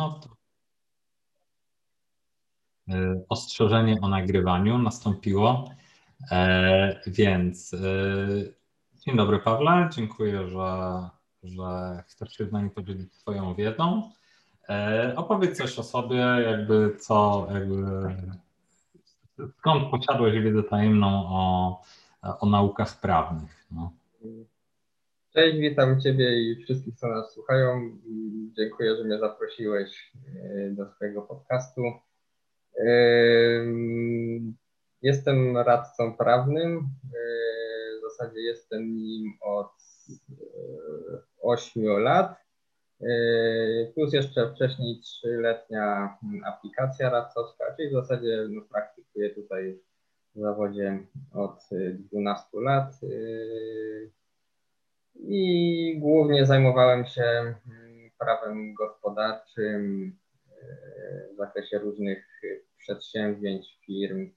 No to e, ostrzeżenie o nagrywaniu nastąpiło, e, więc dzień dobry Pawle, dziękuję, że, że chcesz się z nami podzielić swoją wiedzą. Opowiedz coś o sobie, jakby co, jakby skąd posiadłeś wiedzę tajemną o, o naukach prawnych? No. Cześć, witam Ciebie i wszystkich, co nas słuchają. Dziękuję, że mnie zaprosiłeś e, do swojego podcastu. E, jestem radcą prawnym. E, w zasadzie jestem nim od 8 lat. Plus jeszcze wcześniej trzyletnia aplikacja radcowska, czyli w zasadzie no, praktykuję tutaj w zawodzie od 12 lat i głównie zajmowałem się mm, prawem gospodarczym e, w zakresie różnych przedsięwzięć, firm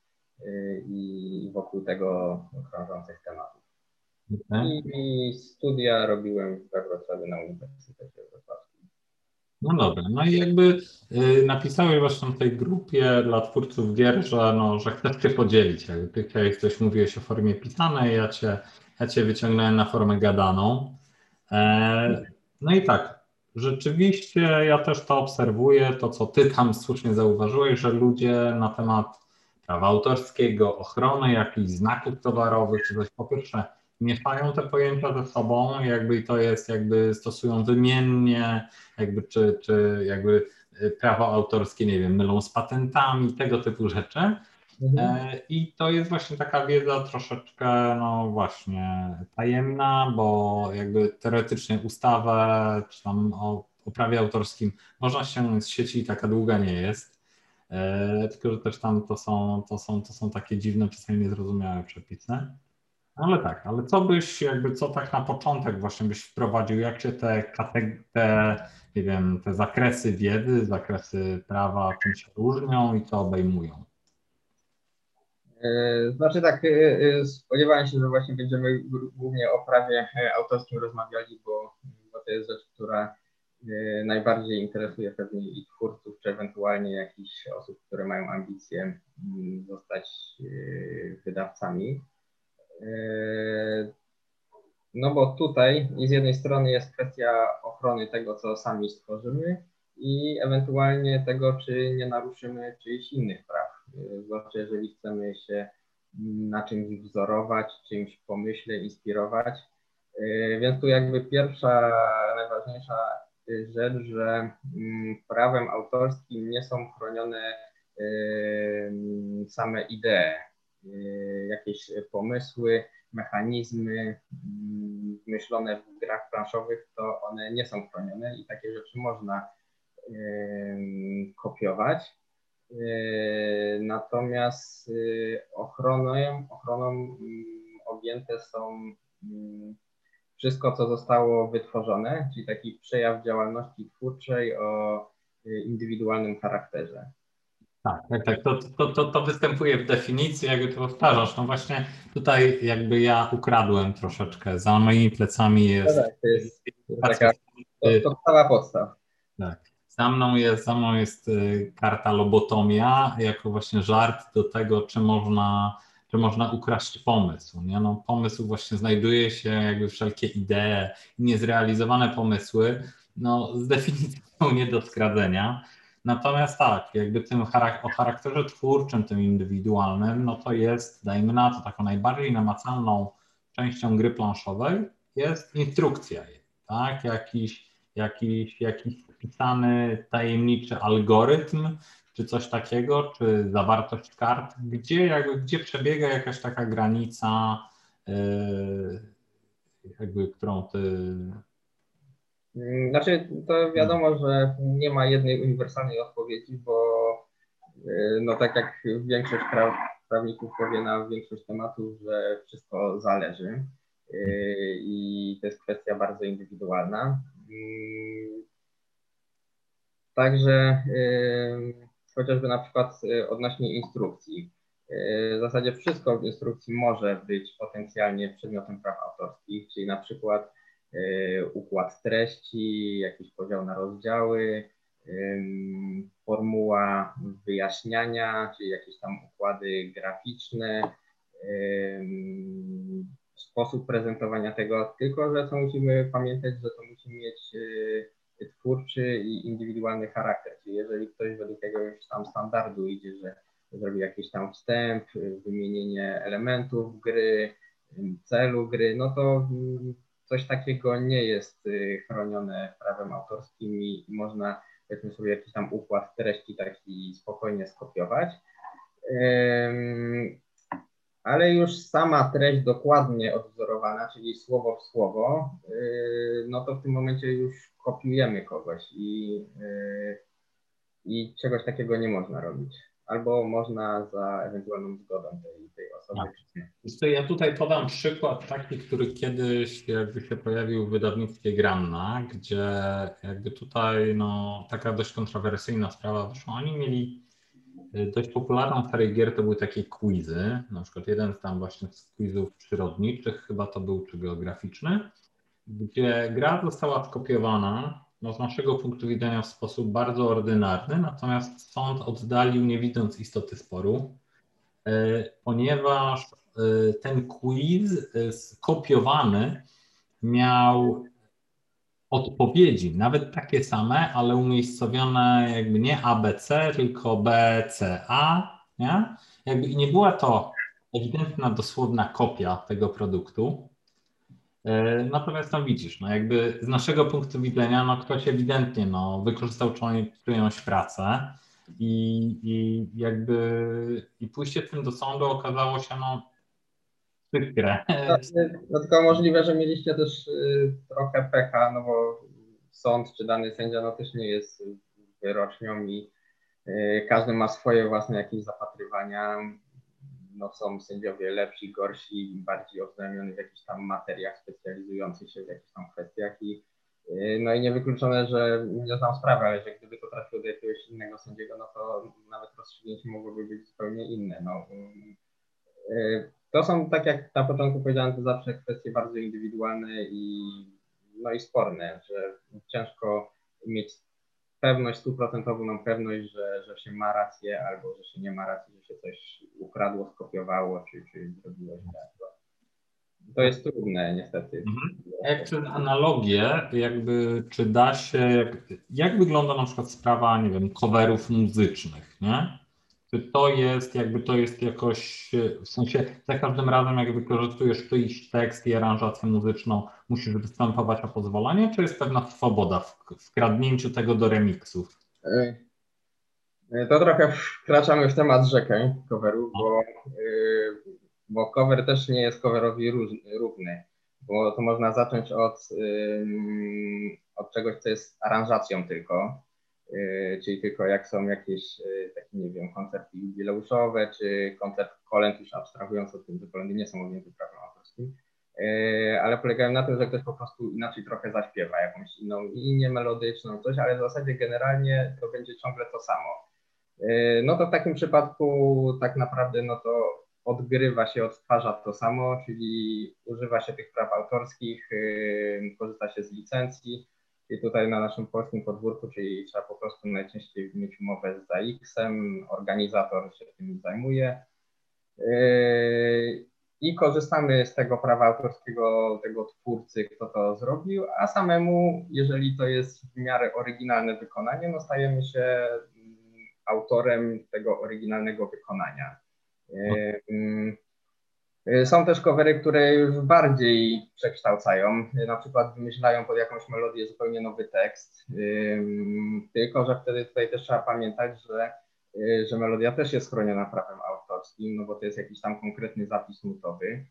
e, i wokół tego krążących tematów. Okay. I, studia robiłem we Wrocławiu na Uniwersytecie Wrocławskim. No dobra, no i jakby y, napisałeś właśnie w tej grupie dla twórców gier, że, no, że chcesz się podzielić. Jakby ty chciałeś coś mówiłeś o formie pisanej, ja cię ja Cię wyciągnąłem na formę gadaną. E, no i tak, rzeczywiście ja też to obserwuję, to co Ty tam słusznie zauważyłeś, że ludzie na temat prawa autorskiego, ochrony jakichś znaków towarowych, czy coś po pierwsze mieszają te pojęcia ze sobą, jakby to jest, jakby stosują wymiennie, jakby czy, czy jakby prawo autorskie, nie wiem, mylą z patentami, tego typu rzeczy. Mhm. E, I to jest właśnie taka wiedza troszeczkę, no właśnie, tajemna, bo jakby teoretycznie ustawę, czy tam o, o prawie autorskim można ściągnąć z sieci i taka długa nie jest. E, tylko, że też tam to są, to są, to są takie dziwne, czasami niezrozumiałe przepisy. Ale tak, ale co byś, jakby co tak na początek właśnie byś wprowadził, jak się te, te, nie wiem, te zakresy wiedzy, zakresy prawa czym się różnią i co obejmują? E, znaczy tak, e, e, spodziewałem się, że właśnie będziemy głównie o prawie autorskim rozmawiali, bo, bo to jest rzecz, która najbardziej interesuje pewnie i twórców, czy ewentualnie jakichś osób, które mają ambicje mm, zostać wydawcami. No bo tutaj z jednej strony jest kwestia ochrony tego, co sami stworzymy i ewentualnie tego, czy nie naruszymy czyichś innych praw zwłaszcza jeżeli chcemy się na czymś wzorować, czymś pomyśle, inspirować. E, więc tu jakby pierwsza, najważniejsza rzecz, że mm, prawem autorskim nie są chronione same idee, jakieś pomysły, mechanizmy mm, myślone w grach planszowych, to one nie są chronione i takie rzeczy można kopiować. Yy, natomiast yy, ochroną, ochroną mm, objęte są mm, wszystko, co zostało wytworzone, czyli taki przejaw działalności twórczej o yy, indywidualnym charakterze. Tak, tak, tak. To, to, to, to występuje w definicji, jakby to powtarzasz. No właśnie tutaj jakby ja ukradłem troszeczkę. Za moimi plecami jest. No tak, to jest taka podstawa podstaw. Tak. Za mną jest, za mną jest y, karta lobotomia, jako właśnie żart do tego, czy można, czy można ukraść pomysł. Nie? No, pomysł właśnie znajduje się, jakby wszelkie idee, niezrealizowane pomysły, no, z definicją nie do skradzenia. Natomiast tak, jakby tym o charakterze twórczym, tym indywidualnym, no to jest, dajmy na to, taką najbardziej namacalną częścią gry planszowej jest instrukcja, tak? Jakiś, jakiś, jakiś wpisany tajemniczy algorytm, czy coś takiego, czy zawartość kart, gdzie, jakby, gdzie przebiega jakaś taka granica, yy, jakby, którą ty. Znaczy, to wiadomo, że nie ma jednej uniwersalnej odpowiedzi, bo yy, no tak jak większość praw, prawników powie na większość tematów, że wszystko zależy yy, i to jest kwestia bardzo indywidualna. Także chociażby na przykład y, odnośnie instrukcji. W zasadzie wszystko w instrukcji może być potencjalnie przedmiotem praw autorskich, czyli na przykład układ treści, jakiś podział na rozdziały, formuła wyjaśniania, czyli jakieś tam układy graficzne, sposób prezentowania tego, tylko że to musimy pamiętać, że to musi mieć e, twórczy i indywidualny charakter. Czyli jeżeli ktoś według jakiegoś tam standardu idzie, że zrobi jakiś tam wstęp, wymienienie elementów gry, celu gry, no to mm, coś takiego nie jest y, chronione prawem autorskim i można powiedzmy sobie jakiś tam układ treści taki spokojnie skopiować. Ale już sama treść dokładnie odwzorowana, czyli słowo w słowo, y, no to w tym momencie już kopiujemy kogoś i, y, i czegoś takiego nie można robić albo można za ewentualną zgodą tej, tej osoby. Tak. Ja tutaj podam przykład taki, który kiedyś jakby się pojawił w wydawnictwie Granna, gdzie jakby tutaj no, taka dość kontrowersyjna sprawa wyszła. Oni mieli dość popularną serii gier, to były takie quizy, na przykład jeden z tam właśnie z quizów przyrodniczych, chyba to był czy geograficzny, gdzie gra została skopiowana no, z naszego punktu widzenia w sposób bardzo ordynarny, natomiast sąd oddalił, nie widząc istoty sporu, e, ponieważ e, ten quiz e, skopiowany miał odpowiedzi, nawet takie same, ale umiejscowione jakby nie ABC, tylko BCA, nie? Jakby nie była to ewidentna, dosłowna kopia tego produktu, E, natomiast tam widzisz, no jakby z naszego punktu widzenia, no ktoś ewidentnie no, wykorzystał czyjąś pracę i, i jakby i pójście tym do sądu okazało się no przykre. No, no tylko możliwe, że mieliście też y, trochę pecha, no bo sąd czy dany sędzia no też nie jest wyrocznią i y, każdy ma swoje własne jakieś zapatrywania no, są sędziowie lepsi, gorsi, bardziej oznajmioni w jakichś tam materiach specjalizujących się w jakichś tam kwestiach i y, no i niewykluczone, że nie znam sprawy, ale że gdyby to trafiło do jakiegoś innego sędziego, no to nawet rozstrzygnięcie mogłoby być zupełnie inne. No, to są, tak jak na początku powiedziałem, to zawsze kwestie bardzo indywidualne i, no i sporne, że ciężko mieć pewność, stuprocentową mam pewność, że, że się ma rację albo że się nie ma racji, że się coś ukradło, skopiowało czy, czy zrobiło źle. To jest trudne niestety. Mhm. Jak przez analogię, jakby czy da się, jak, jak wygląda na przykład sprawa, nie wiem, coverów muzycznych, nie? To jest jakby to jest jakoś, w sensie za każdym razem jak wykorzystujesz czyjś tekst i aranżację muzyczną, musisz występować o pozwolenie, czy jest pewna swoboda w wkradnięciu tego do remixów? E, e, to trochę wkraczamy w temat rzekę coveru, bo, e, bo cover też nie jest coverowi równy, bo to można zacząć od, od czegoś, co jest aranżacją tylko, czyli tylko jak są jakieś y, takie, nie wiem, koncerty jubileuszowe, czy koncert kolęd, już abstrahując od tym, że kolendy nie są objęte prawem autorskim, y, ale polegają na tym, że ktoś po prostu inaczej trochę zaśpiewa, jakąś inną linię melodyczną, coś, ale w zasadzie generalnie to będzie ciągle to samo. No to w takim przypadku tak naprawdę no to odgrywa się, odtwarza to samo, czyli używa się tych praw autorskich, korzysta się z licencji, i tutaj na naszym polskim podwórku, czyli trzeba po prostu najczęściej mieć umowę z ZAX-em, organizator się tym zajmuje yy, i korzystamy z tego prawa autorskiego tego twórcy, kto to zrobił, a samemu, jeżeli to jest w miarę oryginalne wykonanie, no stajemy się mm, autorem tego oryginalnego wykonania. Yy, Y, są też covery, które już bardziej przekształcają, y, na przykład wymyślają pod jakąś melodię zupełnie nowy tekst, tylko że wtedy tutaj też trzeba pamiętać, że, y, że melodia też jest chroniona prawem autorskim, no bo to jest jakiś tam konkretny zapis nutowy.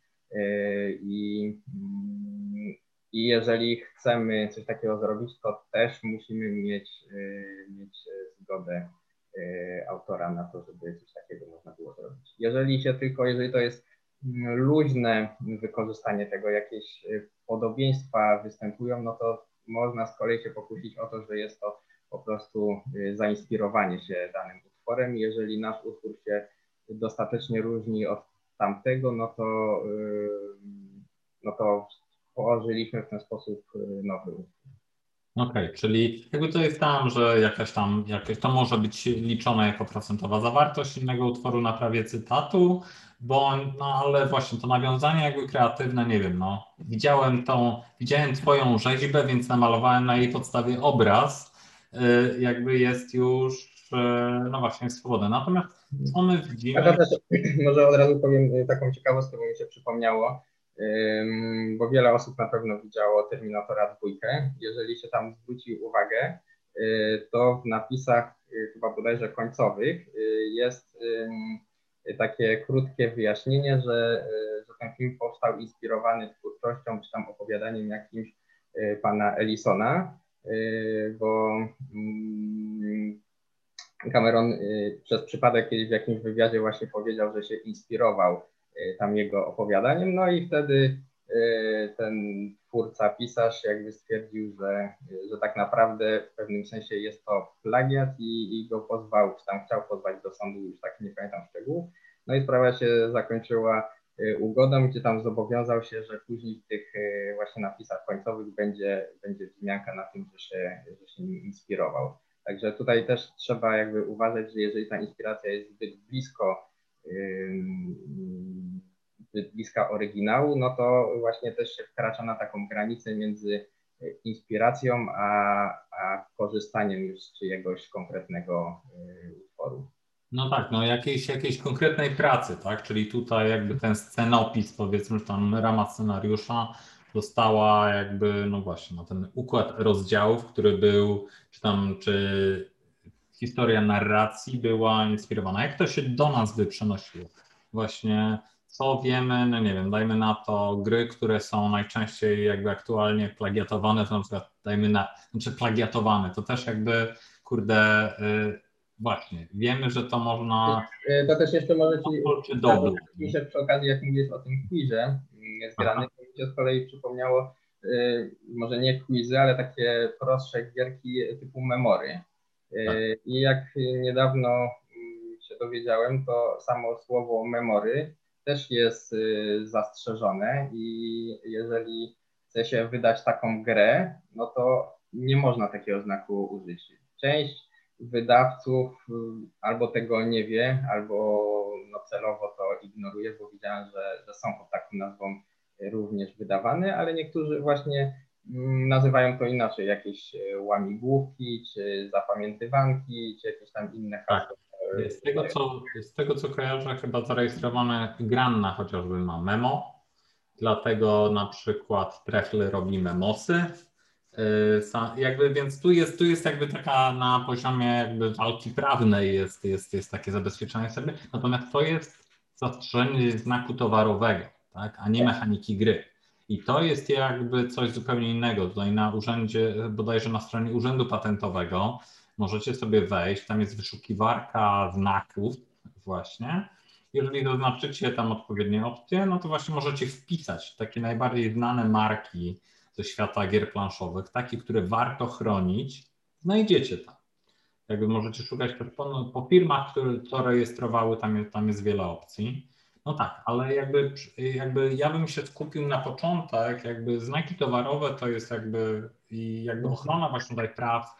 I, mm, i jeżeli chcemy coś takiego zrobić, to też musimy mieć, mieć zgodę autora na to, żeby coś takiego można było zrobić. Jeżeli się tylko, jeżeli to jest luźne wykorzystanie tego, jakieś y, podobieństwa występują, no to można z kolei się pokusić o to, że jest to po prostu y, zainspirowanie się danym utworem. Jeżeli nasz utwór się dostatecznie różni od tamtego, no to, y, no to położyliśmy w ten sposób nowy utwór. Okej, okay, czyli jakby to jest tam, że jakaś tam, jakaś, to może być liczone jako procentowa zawartość innego utworu na prawie cytatu, bo, no ale właśnie to nawiązanie jakby kreatywne, nie wiem, no, widziałem tą, widziałem twoją rzeźbę, więc namalowałem na jej podstawie obraz, yy, jakby jest już, yy, no właśnie, swobodne. Natomiast co my widzimy... A to też, może od razu powiem y, taką ciekawostkę, bo mi się przypomniało, bo wiele osób na pewno widziało Terminatora dwójkę. Jeżeli się tam zwróci uwagę, y, to w napisach y, chyba bodajże końcowych jest takie krótkie wyjaśnienie, że, że ten film powstał inspirowany twórczością czy tam opowiadaniem jakimś pana Ellisona, bo mm, Cameron przez przypadek kiedyś w jakimś wywiadzie właśnie powiedział, że się inspirował tam jego opowiadaniem, no i wtedy ten twórca, pisarz jakby stwierdził, że, że tak naprawdę w pewnym sensie jest to plagiat i, i go pozwał, czy tam chciał pozwać do sądu, już tak nie pamiętam szczegółów. No i sprawa się zakończyła y, ugodą, gdzie tam zobowiązał się, że później w tych y, właśnie napisach końcowych będzie, będzie wzmianka na tym, że się, że się nim inspirował. Także tutaj też trzeba jakby uważać, że jeżeli ta inspiracja jest zbyt blisko, bliska oryginału, no to właśnie też się wkracza na taką granicę między inspiracją a, a korzystaniem już z czyjegoś konkretnego y, utworu. No tak, no jakiejś, jakiejś konkretnej pracy, tak? Czyli tutaj jakby ten scenopis, powiedzmy, że tam rama scenariusza dostała jakby, no właśnie, no ten układ rozdziałów, który był, czy tam, czy historia narracji była inspirowana. Jak to się do nas by przenosiło? Właśnie co wiemy, no nie wiem, dajmy na to gry, które są najczęściej jakby aktualnie plagiatowane, to na przykład dajmy na, znaczy plagiatowane, to też jakby, kurde, y, Właśnie, wiemy, że to można. E, to też jeszcze może Ci czy przy okazji, jak mówisz o tym quizie zgranym, to mi się z kolei przypomniało, e, może nie quizy, ale takie prostsze gierki typu memory. E, tak. I jak niedawno mm, się dowiedziałem, to samo słowo memory też jest zastrzeżone i jeżeli chce się wydać taką grę, no to nie można takiego znaku użyć. Część wydawców y, albo tego nie wie, albo no celowo to ignoruje, bo widziałem, że, że są pod taką nazwą również wydawane, ale niektórzy właśnie nazywają to inaczej, jakieś e, łamigłówki, czy zapamiętywanki, czy jakieś tam inne tak. Z tego, co, z tego co kojarzę, chyba zarejestrowane Granna chociażby ma memo, dlatego na przykład Trefle robi memosy, Y, jakby, więc tu jest, tu jest jakby taka na poziomie jakby walki prawnej jest, jest, jest takie zabezpieczenie sobie, natomiast to jest zastrzeżenie znaku towarowego, tak, a nie mechaniki gry. I to jest jakby coś zupełnie innego. Tutaj na urzędzie, bodajże na stronie Urzędu Patentowego możecie sobie wejść, tam jest wyszukiwarka znaków właśnie. Jeżeli zaznaczycie tam odpowiednie opcje, no to właśnie możecie wpisać takie najbardziej znane marki, ze świata gier planszowych, takie, które warto chronić, znajdziecie tam. Jakby możecie szukać po, po firmach, które to rejestrowały, tam, tam jest wiele opcji. No tak, ale jakby, jakby ja bym się skupił na początek, jakby znaki towarowe to jest jakby i jakby ochrona właśnie tutaj praw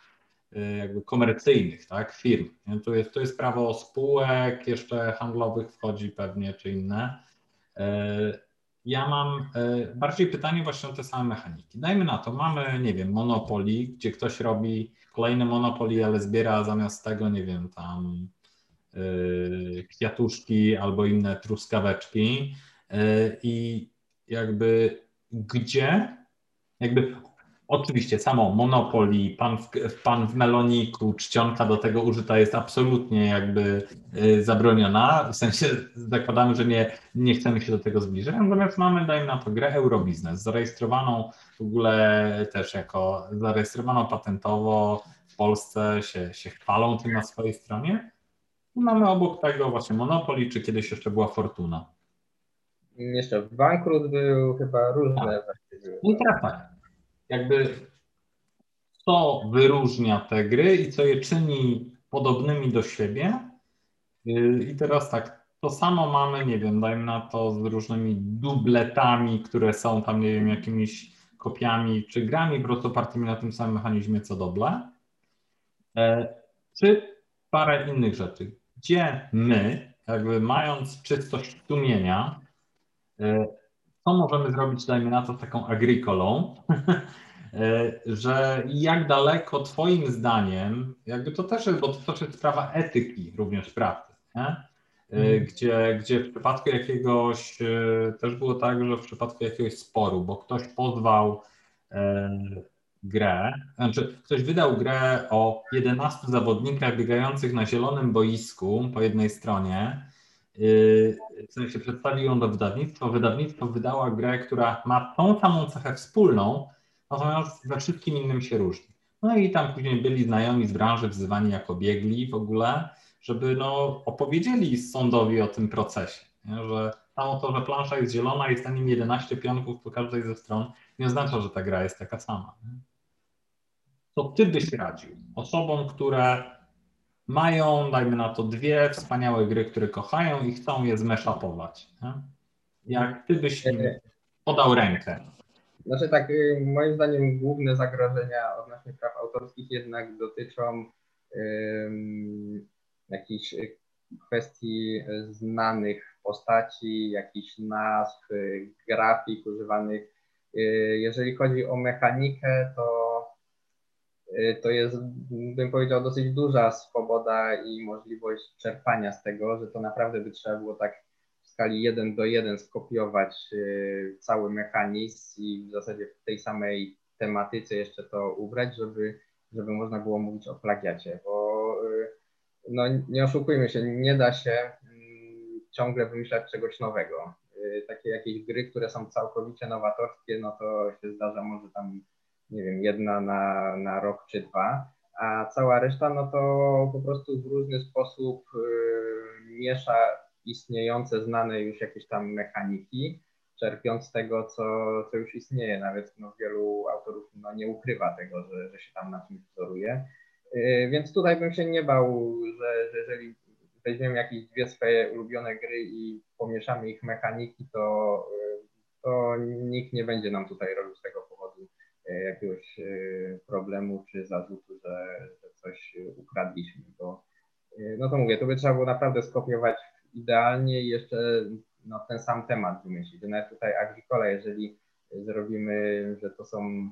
y, jakby komercyjnych, tak, firm. To jest, to jest prawo spółek jeszcze handlowych wchodzi pewnie, czy inne. Y, ja mam e, bardziej pytanie właśnie o te same mechaniki. Dajmy na to, mamy, nie wiem, Monopoly, gdzie ktoś robi kolejne Monopoly, ale zbiera zamiast tego, nie wiem, tam kwiatuszki albo inne truskaweczki yy, i jakby gdzie, jakby Oczywiście samo Monopoly, pan w, pan w meloniku, czcionka do tego użyta jest absolutnie jakby y, zabroniona. W sensie zakładamy, że nie, nie chcemy się do tego zbliżyć. Natomiast mamy, dajmy na to grę Eurobiznes, zarejestrowaną w ogóle też jako zarejestrowaną patentowo w Polsce, się, się chwalą tym na swojej stronie. I mamy obok tego właśnie Monopoly, czy kiedyś jeszcze była Fortuna. Jeszcze bankrut był, chyba różne. Tak. I teraz tak jakby co wyróżnia te gry i co je czyni podobnymi do siebie. Y, I teraz tak, to samo mamy, nie wiem, dajmy na to z różnymi dubletami, które są tam, nie wiem, jakimiś kopiami czy grami po prostu opartymi na tym samym mechanizmie co Doble, e, czy parę innych rzeczy, gdzie my, jakby mając czystość sumienia, e, co możemy zrobić, dajmy na to, taką agrikolą, że jak daleko Twoim zdaniem, jakby to też jest, bo to też jest sprawa etyki również pracy, nie? Mhm. gdzie, gdzie w przypadku jakiegoś, też było tak, że w przypadku jakiegoś sporu, bo ktoś pozwał grę, znaczy ktoś wydał grę o 11 zawodnikach biegających na zielonym boisku po jednej stronie, yy, w sensie przedstawił ją do wydawnictwa, wydawnictwo wydała grę, która ma tą samą cechę wspólną, natomiast we wszystkim innym się różni. No i tam później byli znajomi z branży wzywani jako biegli w ogóle, żeby no, opowiedzieli sądowi o tym procesie, nie? że samo to, że plansza jest zielona i jest na nim 11 pionków po każdej ze stron, nie oznacza, że ta gra jest taka sama. Nie? Co ty byś radził osobom, które mają, dajmy na to, dwie wspaniałe gry, które kochają i chcą je zmeszapować? Jak ty byś im podał rękę? Znaczy tak, y, moim zdaniem główne zagrożenia odnośnie praw autorskich jednak dotyczą um, jakichś kwestii znanych postaci, jakichś nazw, grafik używanych. Y, jeżeli chodzi o mechanikę, to y, to jest, bym powiedział, dosyć duża swoboda i możliwość czerpania z tego, że to naprawdę by trzeba było tak w skali 1 do 1 skopiować y, cały mechanizm i w zasadzie w tej samej tematyce jeszcze to ubrać, żeby, żeby można było mówić o plagiacie, bo no nie oszukujmy się, nie da się mm, ciągle wymyślać czegoś nowego. Y, takie jakieś gry, które są całkowicie nowatorskie, no to się zdarza może tam, nie wiem, jedna na, na rok czy dwa, a cała reszta, no to po prostu w różny sposób y, miesza istniejące, znane już jakieś tam mechaniki, czerpiąc z tego, co, co już istnieje. Nawet no, wielu autorów no, nie ukrywa tego, że, że się tam na czymś wzoruje. Y, więc tutaj bym się nie bał, że, że jeżeli weźmiemy jakieś dwie swoje ulubione gry i pomieszamy ich mechaniki, to, y, to nikt nie będzie nam tutaj robił z tego jakiegoś problemu czy zarzutu, że, że coś ukradliśmy. Bo, no to mówię, to by trzeba było naprawdę skopiować idealnie i jeszcze no, ten sam temat wymyślić. Nawet tutaj Agricola, jeżeli zrobimy, że to są,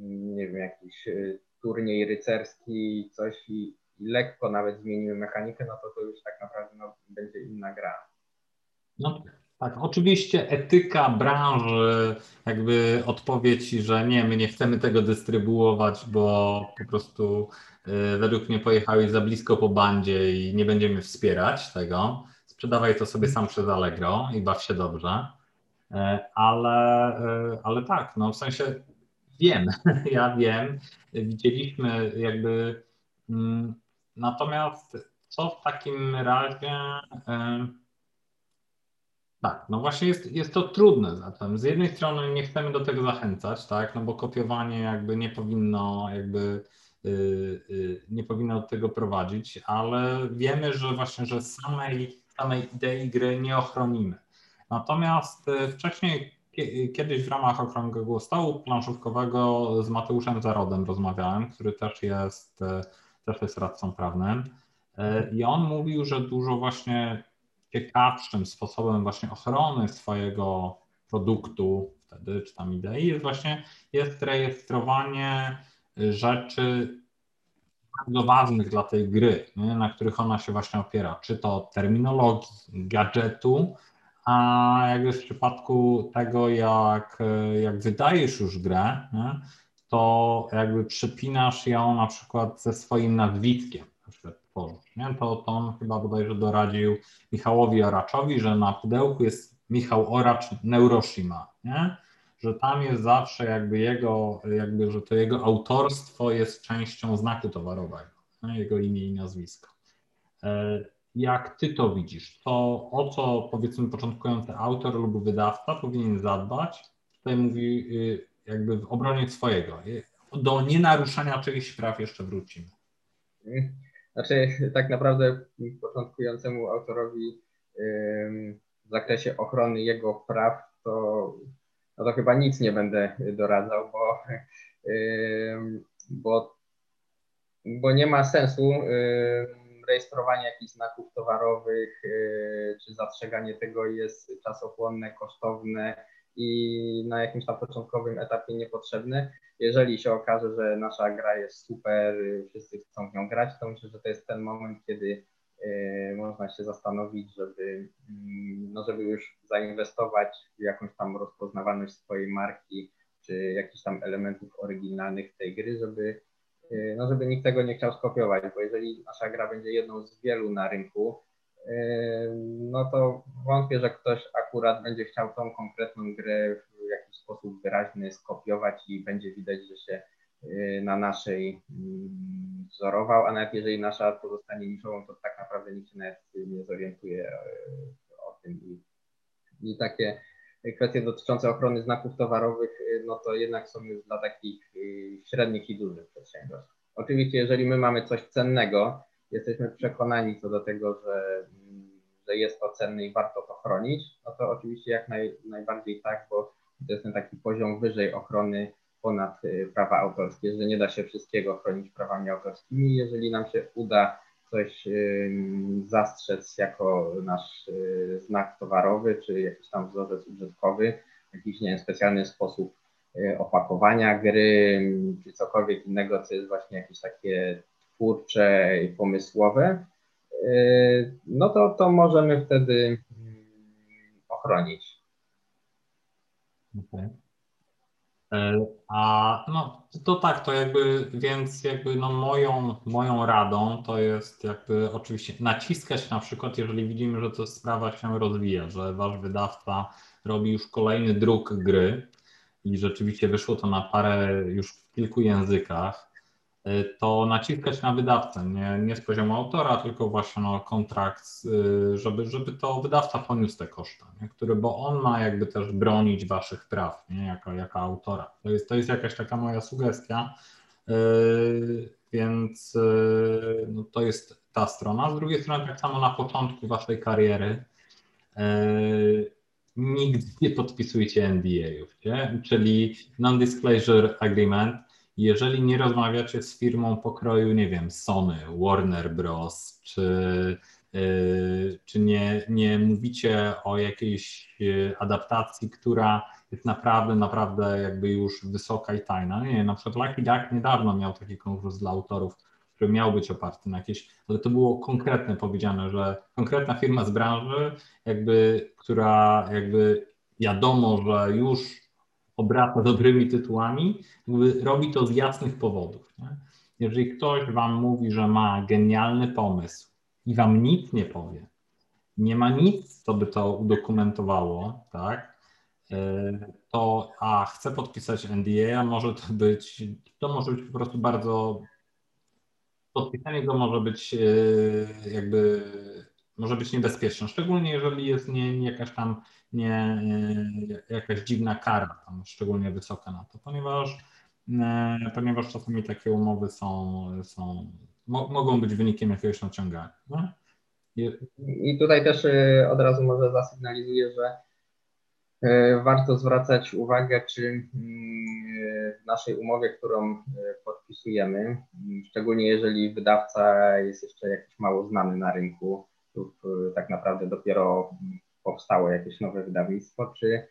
nie wiem, jakiś turniej rycerski, coś i, i lekko nawet zmienimy mechanikę, no to to już tak naprawdę no, będzie inna gra. No tak, oczywiście etyka branży, jakby odpowiedź, że nie, my nie chcemy tego dystrybuować, bo po prostu y, według mnie pojechałeś za blisko po bandzie i nie będziemy wspierać tego. Sprzedawaj to sobie sam przez Allegro i baw się dobrze. Y, ale, y, ale tak, no w sensie Wiem, ja wiem, widzieliśmy jakby. Mm, natomiast co w takim razie. Tak, no właśnie jest, jest to trudne zatem. Z jednej strony nie chcemy do tego zachęcać, tak, no bo kopiowanie jakby nie powinno jakby yy, yy, nie powinno do tego prowadzić, ale wiemy, że właśnie, że samej, samej idei gry nie ochronimy. Natomiast yy, wcześniej Kiedyś w ramach okrągłego stołu planszówkowego z Mateuszem Zarodem rozmawiałem, który też jest, e, też jest radcą prawnym. I on mówił, że dużo właśnie ciekawszym sposobem właśnie ochrony swojego produktu wtedy, czy tam idei, jest właśnie jest rejestrowanie rzeczy bardzo ważnych dla tej gry, nie? na których ona się właśnie opiera, czy to terminologii, gadżetu, a jakby w przypadku tego, jak, jak wydajesz już grę, nie, to jakby przypinasz ją na przykład ze swoim nazwiskiem, na przykład tworzysz, nie? To, to on chyba bodajże doradził Michałowi Oraczowi, że na pudełku jest Michał Oracz Neuroshima, nie? że tam jest zawsze jakby jego, jakby, że to jego autorstwo jest częścią znaku towarowego, nie? jego imię i nazwisko. E, jak ty to widzisz? To o co powiedzmy początkujący autor lub wydawca powinien zadbać? Tutaj mówi y, jakby w obronie swojego. Do nienaruszania czyichś praw jeszcze wrócimy. Znaczy, tak naprawdę początkującemu autorowi w zakresie ochrony jego praw, to no to chyba nic nie będę doradzał, bo, bo, bo nie ma sensu rejestrowanie jakichś znaków towarowych czy zastrzeganie tego jest czasochłonne, kosztowne i na jakimś tam początkowym etapie niepotrzebne. Jeżeli się okaże, że nasza gra jest super, wszyscy chcą w nią grać, to myślę, że to jest ten moment, kiedy y, można się zastanowić, żeby, mm, no żeby już zainwestować w jakąś tam rozpoznawalność swojej marki, czy jakichś tam elementów oryginalnych tej gry, żeby, y, no żeby nikt tego nie chciał skopiować, bo jeżeli nasza gra będzie jedną z wielu na rynku, no to wątpię, że ktoś akurat będzie chciał tą konkretną grę jakiś sposób wyraźny skopiować i będzie widać, że się y, na naszej mm, wzorował, a nawet jeżeli nasza pozostanie niszową, to tak naprawdę nikt się nawet nie zorientuje y, o tym. I, i takie kwestie dotyczące ochrony znaków towarowych, y, no to jednak są już dla takich średnich i dużych przedsiębiorstw. Oczywiście, jeżeli my mamy coś cennego, jesteśmy przekonani co do tego, że, że jest to cenne i warto to chronić, no to oczywiście jak naj, najbardziej tak, bo to jest ten taki poziom wyżej ochrony ponad y, prawa autorskie, że nie da się wszystkiego chronić prawami autorskimi. Jeżeli nam się uda coś zastrzec jako nasz y, znak towarowy, czy jakiś tam wzorzec użytkowy, jakiś nie wiem, specjalny sposób y, opakowania gry, czy cokolwiek innego, co jest właśnie jakieś takie twórcze i pomysłowe, y, no to, to możemy wtedy mm, ochronić. E, a no to tak, to jakby, więc jakby no moją, moją radą to jest jakby oczywiście naciskać na przykład, jeżeli widzimy, że to sprawa się rozwija, że wasz wydawca robi już kolejny druk gry i rzeczywiście wyszło to na parę już w kilku językach, to naciskać na wydawcę, nie, nie z poziomu autora, tylko właśnie no, kontrakt, y, żeby, żeby to wydawca poniósł te koszta, nie? Który, bo on ma jakby też bronić waszych praw, nie? Jako, jako autora. To jest, to jest jakaś taka moja sugestia, yy, więc no, to jest ta strona. Z drugiej strony tak samo na początku waszej kariery nigdy nie podpisujcie NDA-ów, czyli Non-Disclosure Agreement, jeżeli nie rozmawiacie z firmą pokroju, nie wiem, Sony, Warner Bros., czy, yy, czy nie, nie mówicie o jakiejś yy, adaptacji, która jest naprawdę, naprawdę jakby już wysoka i tajna. Nie, na przykład Lucky Duck niedawno miał taki konkurs dla autorów, który miał być oparty na jakieś, ale to było konkretne powiedziane, że konkretna firma z branży, jakby, która jakby wiadomo, że już obraca dobrymi tytułami, robi to z jasnych powodów. Nie? Jeżeli ktoś wam mówi, że ma genialny pomysł i wam nic nie powie, nie ma nic, co by to udokumentowało, tak? E, to a chce podpisać NDA, a może to być, to może być po prostu bardzo podpisanie go może być e, jakby może być niebezpieczne, szczególnie jeżeli jest nie, nie jakaś tam nie, nie, jakaś dziwna kara, tam szczególnie wysoka na to, ponieważ, e, ponieważ czasami takie umowy są, są mo, mogą być wynikiem jakiegoś naciągania. I, I tutaj też e, od razu może zasygnalizuję, że e, warto zwracać uwagę, czy mm, w naszej umowie, którą podpisujemy, szczególnie jeżeli wydawca jest jeszcze jakiś mało znany na rynku, lub tak naprawdę dopiero powstało jakieś nowe wydawnictwo, czy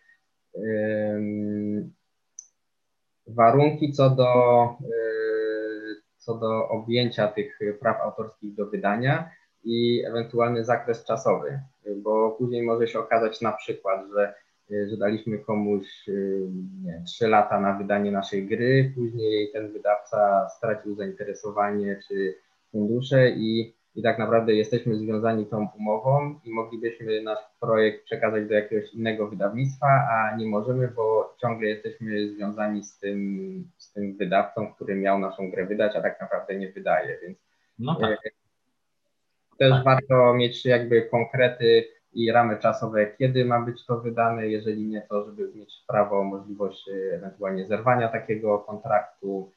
warunki co do, y, co do objęcia tych praw autorskich do wydania i ewentualny zakres czasowy, bo później może się okazać na przykład, że, y, że daliśmy komuś y, nie, 3 lata na wydanie naszej gry, później ten wydawca stracił zainteresowanie czy fundusze i i tak naprawdę jesteśmy związani tą umową i moglibyśmy nasz projekt przekazać do jakiegoś innego wydawnictwa, a nie możemy, bo ciągle jesteśmy związani z tym, z tym wydawcą, który miał naszą grę wydać, a tak naprawdę nie wydaje, więc no tak. E, też tak. warto mieć jakby konkrety i ramy czasowe, kiedy ma być to wydane, jeżeli nie, to żeby mieć prawo, możliwość e, ewentualnie zerwania takiego kontraktu.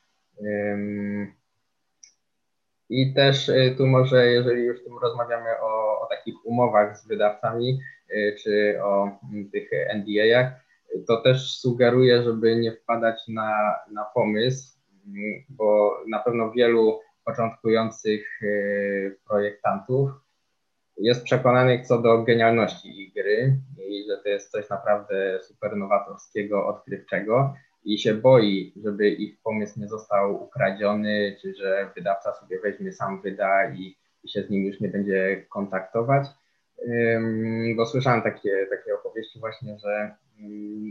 I też y, tu może, jeżeli już tu rozmawiamy o, o takich umowach z wydawcami, y, czy o mm, tych NDA-ach, to też sugeruję, żeby nie wpadać na, na pomysł, bo na pewno wielu początkujących y, projektantów jest przekonanych co do genialności ich gry i że to jest coś naprawdę super nowatorskiego, odkrywczego i się boi, żeby ich pomysł nie został ukradziony, czy że wydawca sobie weźmie, sam wyda i, i się z nim już nie będzie kontaktować. Bo słyszałem takie, takie opowieści właśnie, że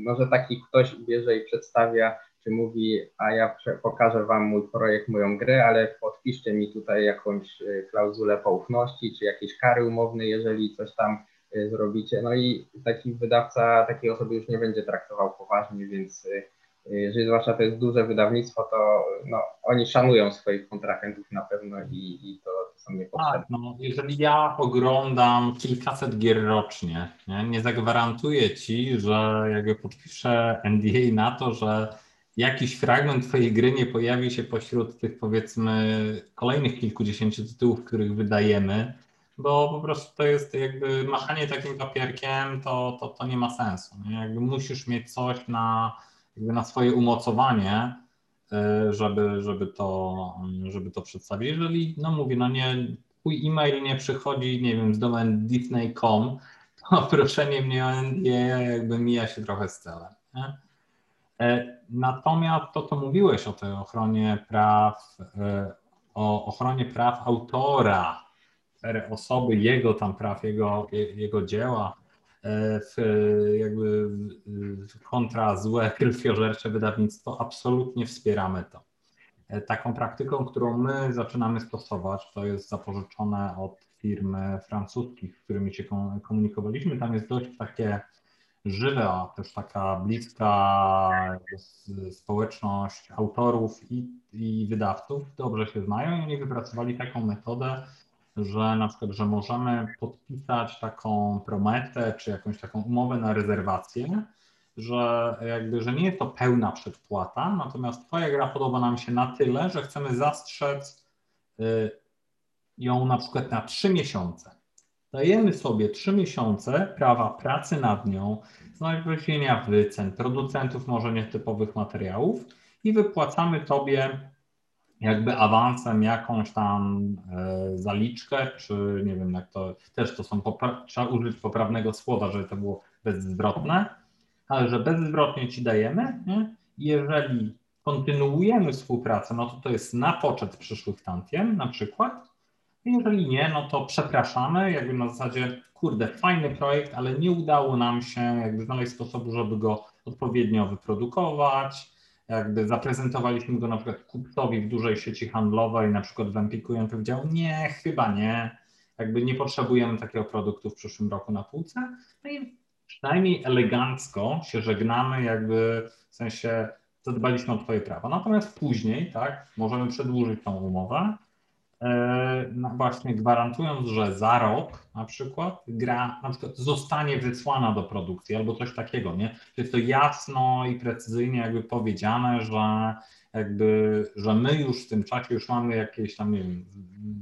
może taki ktoś bierze i przedstawia, czy mówi, a ja pokażę wam mój projekt, moją grę, ale podpiszcie mi tutaj jakąś e, klauzulę poufności, czy jakieś kary umowne, jeżeli coś tam e, zrobicie. No i taki wydawca takiej osoby już nie będzie traktował poważnie, więc e, jeżeli zwłaszcza to jest duże wydawnictwo, to no, oni szanują swoich kontrahentów na pewno i, i to, to są niepotrzebne. Tak, no, jeżeli ja oglądam kilkaset gier rocznie, nie, nie zagwarantuję ci, że jakby podpiszę NDA na to, że jakiś fragment twojej gry nie pojawi się pośród tych powiedzmy kolejnych kilkudziesięciu tytułów, których wydajemy, bo po prostu to jest jakby machanie takim papierkiem, to, to, to nie ma sensu. Nie? Jakby musisz mieć coś na jakby na swoje umocowanie, e, żeby, żeby, to, żeby to przedstawić. Jeżeli, no mówię, no nie, twój e-mail nie przychodzi, nie wiem, z domen disney.com, to proszenie mnie o NDA jakby mija się trochę z celem. Nie? E, natomiast to, co mówiłeś o tej ochronie praw, e, o ochronie praw autora, osoby, jego tam praw, jego, jego dzieła, w, jakby kontra złe, krwiożercze wydawnictwo, absolutnie wspieramy to. E, taką praktyką, którą my zaczynamy stosować, to jest zapożyczone od firm francuskich, z którymi się komunikowaliśmy. Tam jest dość takie żywe, a też taka bliska społeczność autorów i, i wydawców, dobrze się znają i oni wypracowali taką metodę, że na przykład, że możemy podpisać taką prometę czy jakąś taką umowę na rezerwację, że jakby, że nie jest to pełna przedpłata, natomiast Twoja gra podoba nam się na tyle, że chcemy zastrzec y, ją na przykład na trzy miesiące. Dajemy sobie trzy miesiące prawa pracy nad nią, znalezienia wycen, producentów może nietypowych materiałów i wypłacamy Tobie jakby awansem jakąś tam e, zaliczkę, czy nie wiem jak to, też to są, trzeba użyć poprawnego słowa, żeby to było bezzwrotne, ale że bezzwrotnie ci dajemy, nie? jeżeli kontynuujemy współpracę, no to to jest na poczet przyszłych tantiem na przykład, jeżeli nie, no to przepraszamy, jakby na zasadzie, kurde, fajny projekt, ale nie udało nam się jakby znaleźć sposobu, żeby go odpowiednio wyprodukować, jakby zaprezentowaliśmy go na przykład kupcowi w dużej sieci handlowej, na przykład w Empiku i on powiedział, nie, chyba nie, jakby nie potrzebujemy takiego produktu w przyszłym roku na półce, no i przynajmniej elegancko się żegnamy, jakby w sensie zadbaliśmy o Twoje prawa. Natomiast później, tak, możemy przedłużyć tą umowę, no właśnie gwarantując, że za rok na przykład gra na przykład zostanie wysłana do produkcji albo coś takiego, nie? Jest to jasno i precyzyjnie jakby powiedziane, że jakby, że my już w tym czasie już mamy jakieś tam, nie wiem,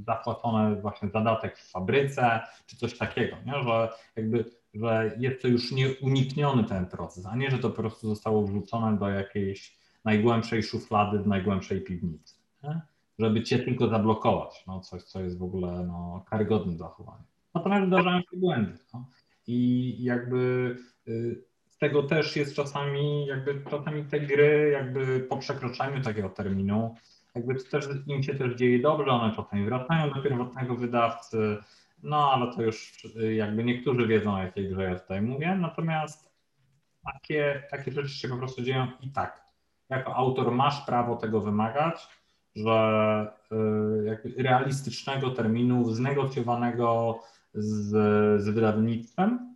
zapłacone właśnie zadatek w fabryce, czy coś takiego, nie? Że jakby, że jest to już nieunikniony ten proces, a nie, że to po prostu zostało wrzucone do jakiejś najgłębszej szuflady w najgłębszej piwnicy. Nie? Żeby cię tylko zablokować, no coś, co jest w ogóle no, karygodnym zachowaniem. Natomiast zdarzają się błędy. No. I jakby y, z tego też jest czasami, jakby czasami te gry, jakby po przekroczeniu takiego terminu, jakby to też im się też dzieje dobrze, one czasami wracają do pierwotnego wydawcy, no ale to już y, jakby niektórzy wiedzą, o jakiej grze ja tutaj mówię, natomiast takie, takie rzeczy się po prostu dzieją i tak. Jako autor masz prawo tego wymagać, że y, realistycznego terminu znegocjowanego z, z wydawnictwem.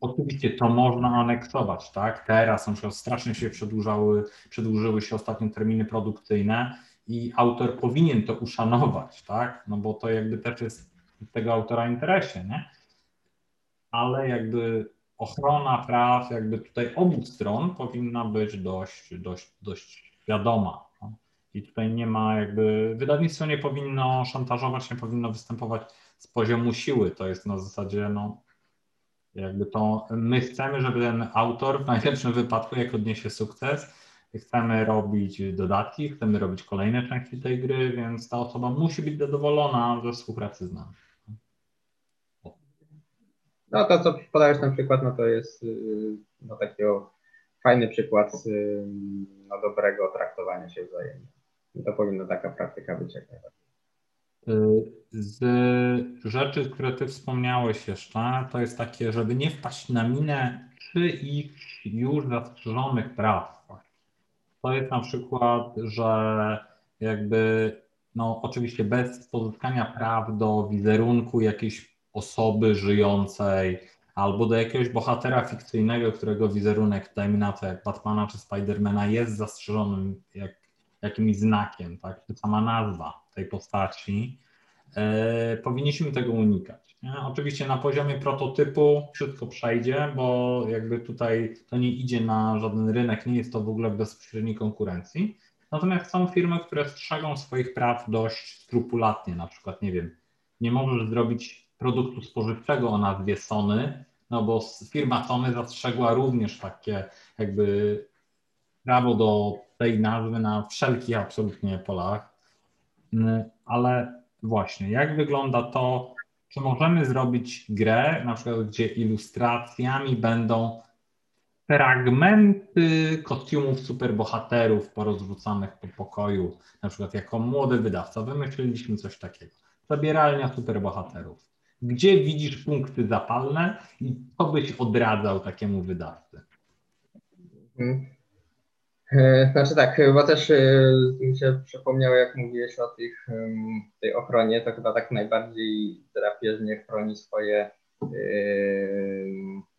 Oczywiście to można aneksować, tak? Teraz na przykład strasznie się przedłużały, przedłużyły się ostatnio terminy produkcyjne i autor powinien to uszanować, tak? No bo to jakby też jest w tego autora interesie, nie? Ale jakby ochrona praw jakby tutaj obu stron powinna być dość, dość, dość wiadoma. I tutaj nie ma jakby, wydawnictwo nie powinno szantażować, nie powinno występować z poziomu siły. To jest na zasadzie, no, Jakby to my chcemy, żeby ten autor w najlepszym wypadku, jak odniesie sukces, chcemy robić dodatki, chcemy robić kolejne części tej gry, więc ta osoba musi być zadowolona ze współpracy z nami. No to, co podajesz ten przykład, no to jest y, no, takiego fajny przykład y, no, dobrego traktowania się wzajemnie. To powinna taka praktyka być jak. Y, z rzeczy, które ty wspomniałeś jeszcze, to jest takie, żeby nie wpaść na minę czyichś już zastrzeżonych praw. To jest na przykład, że jakby, no oczywiście bez pozyskania praw do wizerunku jakiejś osoby żyjącej albo do jakiegoś bohatera fikcyjnego, którego wizerunek, dajmy na to jak Batmana czy Spidermana jest zastrzeżonym jak, jakimś znakiem, tak, czy sama nazwa tej postaci, e, powinniśmy tego unikać. Nie? Oczywiście na poziomie prototypu wszystko przejdzie, bo jakby tutaj to nie idzie na żaden rynek, nie jest to w ogóle w bezpośredniej konkurencji. Natomiast są firmy, które strzegą swoich praw dość skrupulatnie, na przykład, nie wiem, nie możesz zrobić produktu spożywczego o nazwie Sony, no bo firma Sony zastrzegła również takie jakby prawo do tej nazwy na wszelkich absolutnie polach. Mm, ale właśnie, jak wygląda to, czy możemy zrobić grę, na przykład gdzie ilustracjami będą fragmenty kostiumów superbohaterów porozrzucanych po pokoju, na przykład jako młody wydawca wymyśliliśmy coś takiego. Zabieralnia superbohaterów. Gdzie widzisz punkty zapalne i co byś odradzał takiemu wydawcy? Hmm. E, znaczy tak, bo też e, mi się przypomniało, jak mówiłeś o tych, tej ochronie, to chyba tak najbardziej drapieżnie chroni swoje,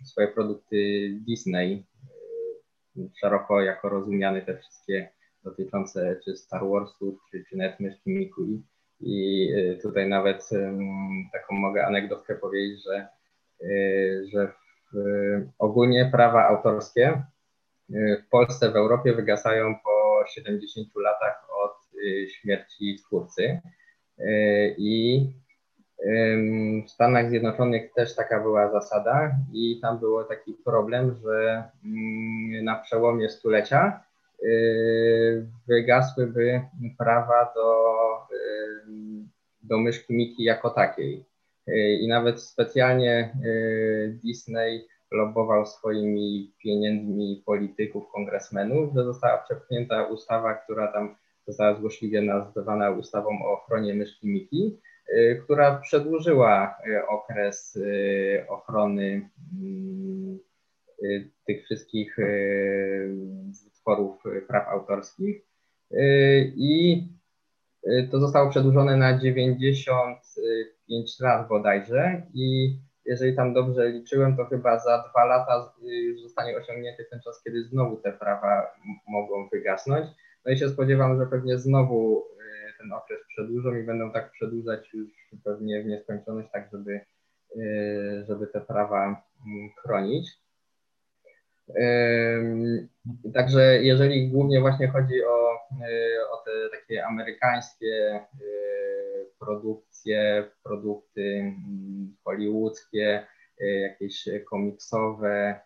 swoje produkty Disney. E, szeroko jako rozumiane te wszystkie dotyczące czy Star Warsów, czy, czy nawet myszki Mikui. I tutaj nawet taką mogę anegdotkę powiedzieć, że, że ogólnie prawa autorskie w Polsce, w Europie wygasają po 70 latach od y, śmierci twórcy. Y, I w Stanach Zjednoczonych też taka była zasada i tam był taki problem, że mm, na przełomie stulecia y, wygasłyby prawa do, do myszki Miki jako takiej. I nawet specjalnie Disney lobował swoimi pieniędzmi polityków, kongresmenów, że została przepchnięta ustawa, która tam została złośliwie nazywana ustawą o ochronie myszki Miki, y, która przedłużyła y, okres y, ochrony mm, tych wszystkich utworów praw autorskich. I to zostało przedłużone na 95 lat bodajże i jeżeli tam dobrze liczyłem, to chyba za dwa lata już zostanie osiągnięty ten czas, kiedy znowu te prawa mogą wygasnąć. No i się spodziewam, że pewnie znowu y, ten okres przedłużą i będą tak przedłużać już pewnie w nieskończoność, tak żeby, y, żeby te prawa mm, chronić. Także jeżeli głównie właśnie chodzi o, y, o te takie amerykańskie produkcje, produkty mm, hollywoodzkie, y, jakieś komiksowe,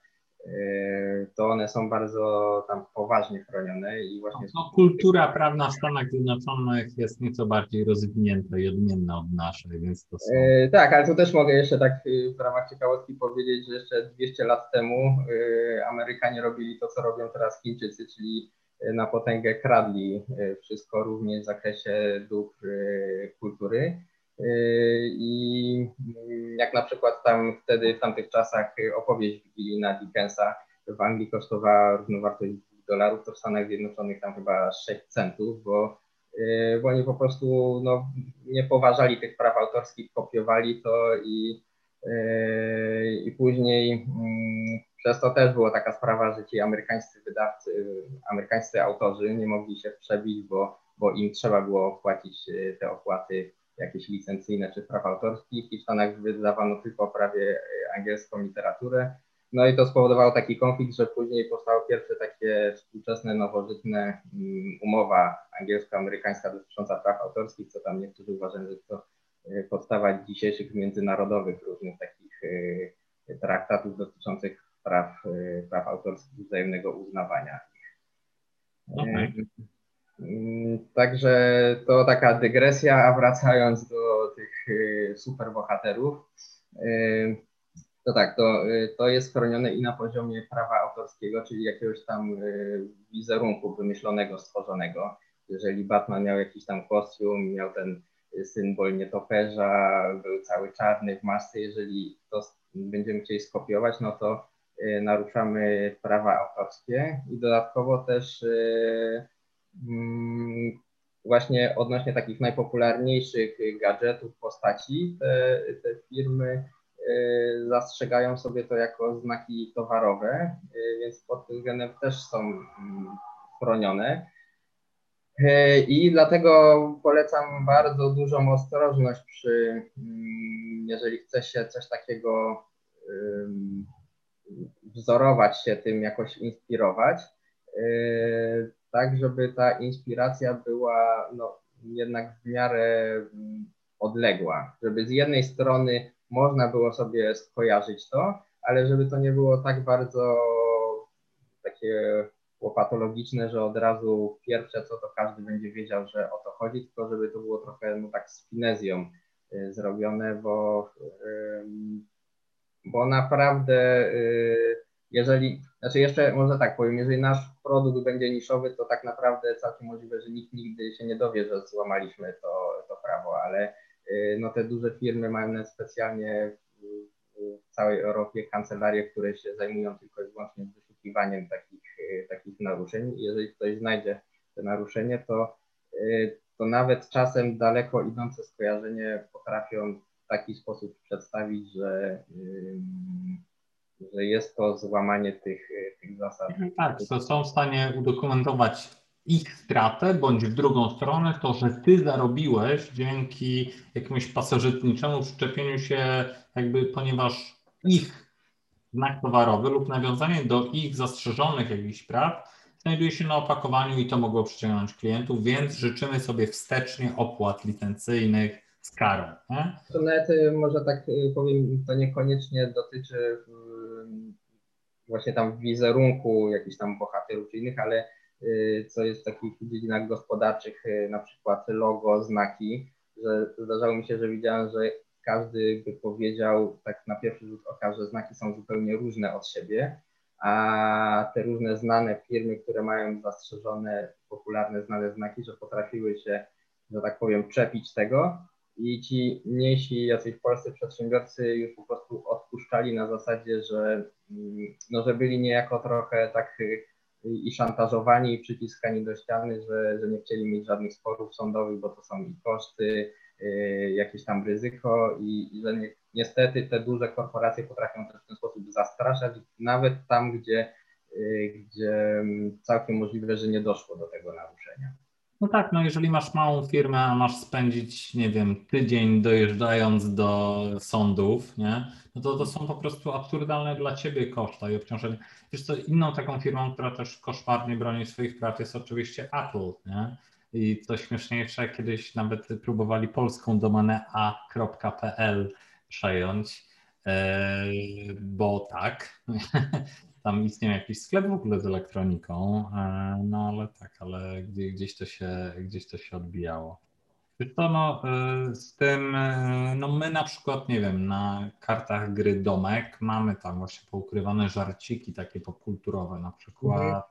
y, to one są bardzo tam poważnie chronione i właśnie... No, kultura prawna w Stanach Zjednoczonych jest nieco bardziej rozwinięta i odmienna od naszej, więc to są... Yy, tak, ale tu też mogę jeszcze tak w ramach ciekawostki powiedzieć, że jeszcze 200 lat temu Amerykanie robili to, co robią teraz Chińczycy, czyli na potęgę kradli wszystko również w zakresie dóbr kultury. I jak na przykład tam wtedy w tamtych czasach opowieść Wigilijna Dickensa w Anglii kosztowała równowartość dolarów, to w Stanach Zjednoczonych tam chyba 6 centów, bo, bo oni po prostu no, nie poważali tych praw autorskich, kopiowali to i, i później mm, przez to też była taka sprawa, że ci amerykańscy wydawcy, amerykańscy autorzy nie mogli się przebić, bo, bo im trzeba było płacić te opłaty jakieś licencyjne czy praw autorskich i w Stanach wydawano tylko prawie e, angielską literaturę. No i to spowodowało taki konflikt, że później powstało pierwsze takie współczesne, nowożytne mm, umowa angielsko-amerykańska dotycząca praw autorskich, co tam niektórzy uważają, że to e, podstawa dzisiejszych międzynarodowych różnych takich traktatów dotyczących praw, praw autorskich wzajemnego uznawania. Okay. Także to taka dygresja, a wracając do tych superbohaterów, to tak, to, to jest chronione i na poziomie prawa autorskiego, czyli jakiegoś tam wizerunku wymyślonego, stworzonego. Jeżeli Batman miał jakiś tam kostium, miał ten symbol nietoperza, był cały czarny w masce, jeżeli to będziemy chcieli skopiować, no to y, naruszamy prawa autorskie i dodatkowo też y, mm, właśnie odnośnie takich najpopularniejszych gadżetów, postaci, te, te firmy y, zastrzegają sobie to jako znaki towarowe, więc pod tym względem też są mm, chronione. I dlatego polecam bardzo dużą ostrożność przy, mm, jeżeli chce się coś takiego wzorować się tym, jakoś inspirować, e, tak żeby ta inspiracja była no, jednak w miarę mm, odległa, żeby z jednej strony można było sobie skojarzyć to, ale żeby to nie było tak bardzo takie patologiczne, że od razu pierwsze co to każdy będzie wiedział, że o to chodzi, tylko żeby to było trochę no tak z finezją y, zrobione, bo, y, bo naprawdę y, jeżeli, znaczy jeszcze może tak powiem, jeżeli nasz produkt będzie niszowy, to tak naprawdę całkiem możliwe, że nikt nigdy się nie dowie, że złamaliśmy to, to prawo, ale no te duże firmy mają specjalnie w całej Europie kancelarie, które się zajmują tylko i wyłącznie wyszukiwaniem takich takich naruszeń. Jeżeli ktoś znajdzie te naruszenie, to, y, to nawet czasem daleko idące skojarzenie potrafią taki sposób przedstawić, że, że jest to złamanie tych, tych zasad. Mhm, tak, to są w stanie udokumentować ich stratę, bądź w drugą stronę to, że ty zarobiłeś dzięki jakiemuś pasożytniczemu przyczepieniu się, jakby ponieważ ich znak towarowy lub nawiązanie do ich zastrzeżonych jakichś praw znajduje się na opakowaniu i to mogło przyciągnąć klientów, więc życzymy sobie wstecznie opłat licencyjnych z karą. Nie? To nawet y, może tak y, powiem, to niekoniecznie dotyczy y, właśnie tam wizerunku jakichś tam bohaterów czy innych, ale co jest w takich dziedzinach gospodarczych, na przykład logo, znaki, że zdarzało mi się, że widziałem, że każdy by powiedział tak na pierwszy rzut oka, że znaki są zupełnie różne od siebie, a te różne znane firmy, które mają zastrzeżone, popularne, znane znaki, że potrafiły się, że tak powiem, czepić tego i ci mniejsi jacyś polscy przedsiębiorcy już po prostu odpuszczali na zasadzie, że, mm, no, że byli niejako trochę tak i szantażowani i przyciskani do ściany, że, że nie chcieli mieć żadnych sporów sądowych, bo to są i koszty, Y, jakieś tam ryzyko i, i że ni niestety te duże korporacje potrafią też w ten sposób zastraszać, nawet tam, gdzie, y, gdzie mm, całkiem możliwe, że nie doszło do tego naruszenia. No tak, no jeżeli masz małą firmę, a masz spędzić, nie wiem, tydzień dojeżdżając do sądów, nie? No to to są po prostu absurdalne dla ciebie koszta i obciążenia. Wiesz co, inną taką firmą, która też koszmarnie broni swoich praw jest oczywiście Apple, nie? I co śmieszniejsze, kiedyś nawet próbowali polską domenę a.pl przejąć, e, bo tak, tam istniał jakiś sklep w ogóle z elektroniką, e, no ale tak, ale gdzieś to się, gdzieś to się odbijało. To no, e, z tym, no my na przykład, nie wiem, na kartach gry Domek mamy tam właśnie poukrywane żarciki takie popkulturowe, na przykład mhm.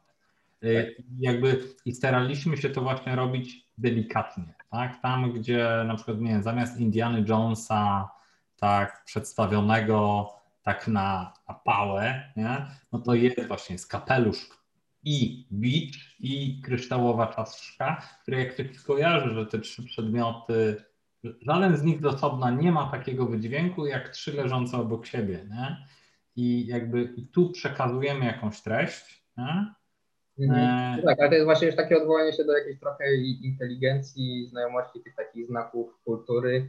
Jakby i staraliśmy się to właśnie robić delikatnie, tak? Tam, gdzie na przykład, nie wiem, zamiast Indiana Jonesa tak przedstawionego tak na, na pałę, nie? no to jest właśnie z kapelusz i bicz i kryształowa czaszka, które jak ktoś skojarzy, że te trzy przedmioty, żaden z nich z osobna nie ma takiego wydźwięku jak trzy leżące obok siebie, nie? I jakby i tu przekazujemy jakąś treść, nie? Mhm. E, tak, ale to jest właśnie już takie odwołanie się do jakiejś trochę inteligencji, znajomości tych takich znaków kultury,